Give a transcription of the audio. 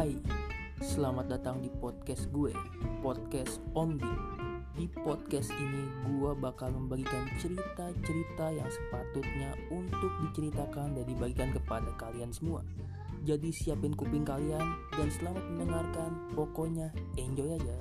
Hai, selamat datang di podcast gue, podcast Omdi. Di podcast ini gue bakal membagikan cerita-cerita yang sepatutnya untuk diceritakan dan dibagikan kepada kalian semua. Jadi siapin kuping kalian dan selamat mendengarkan. Pokoknya enjoy aja.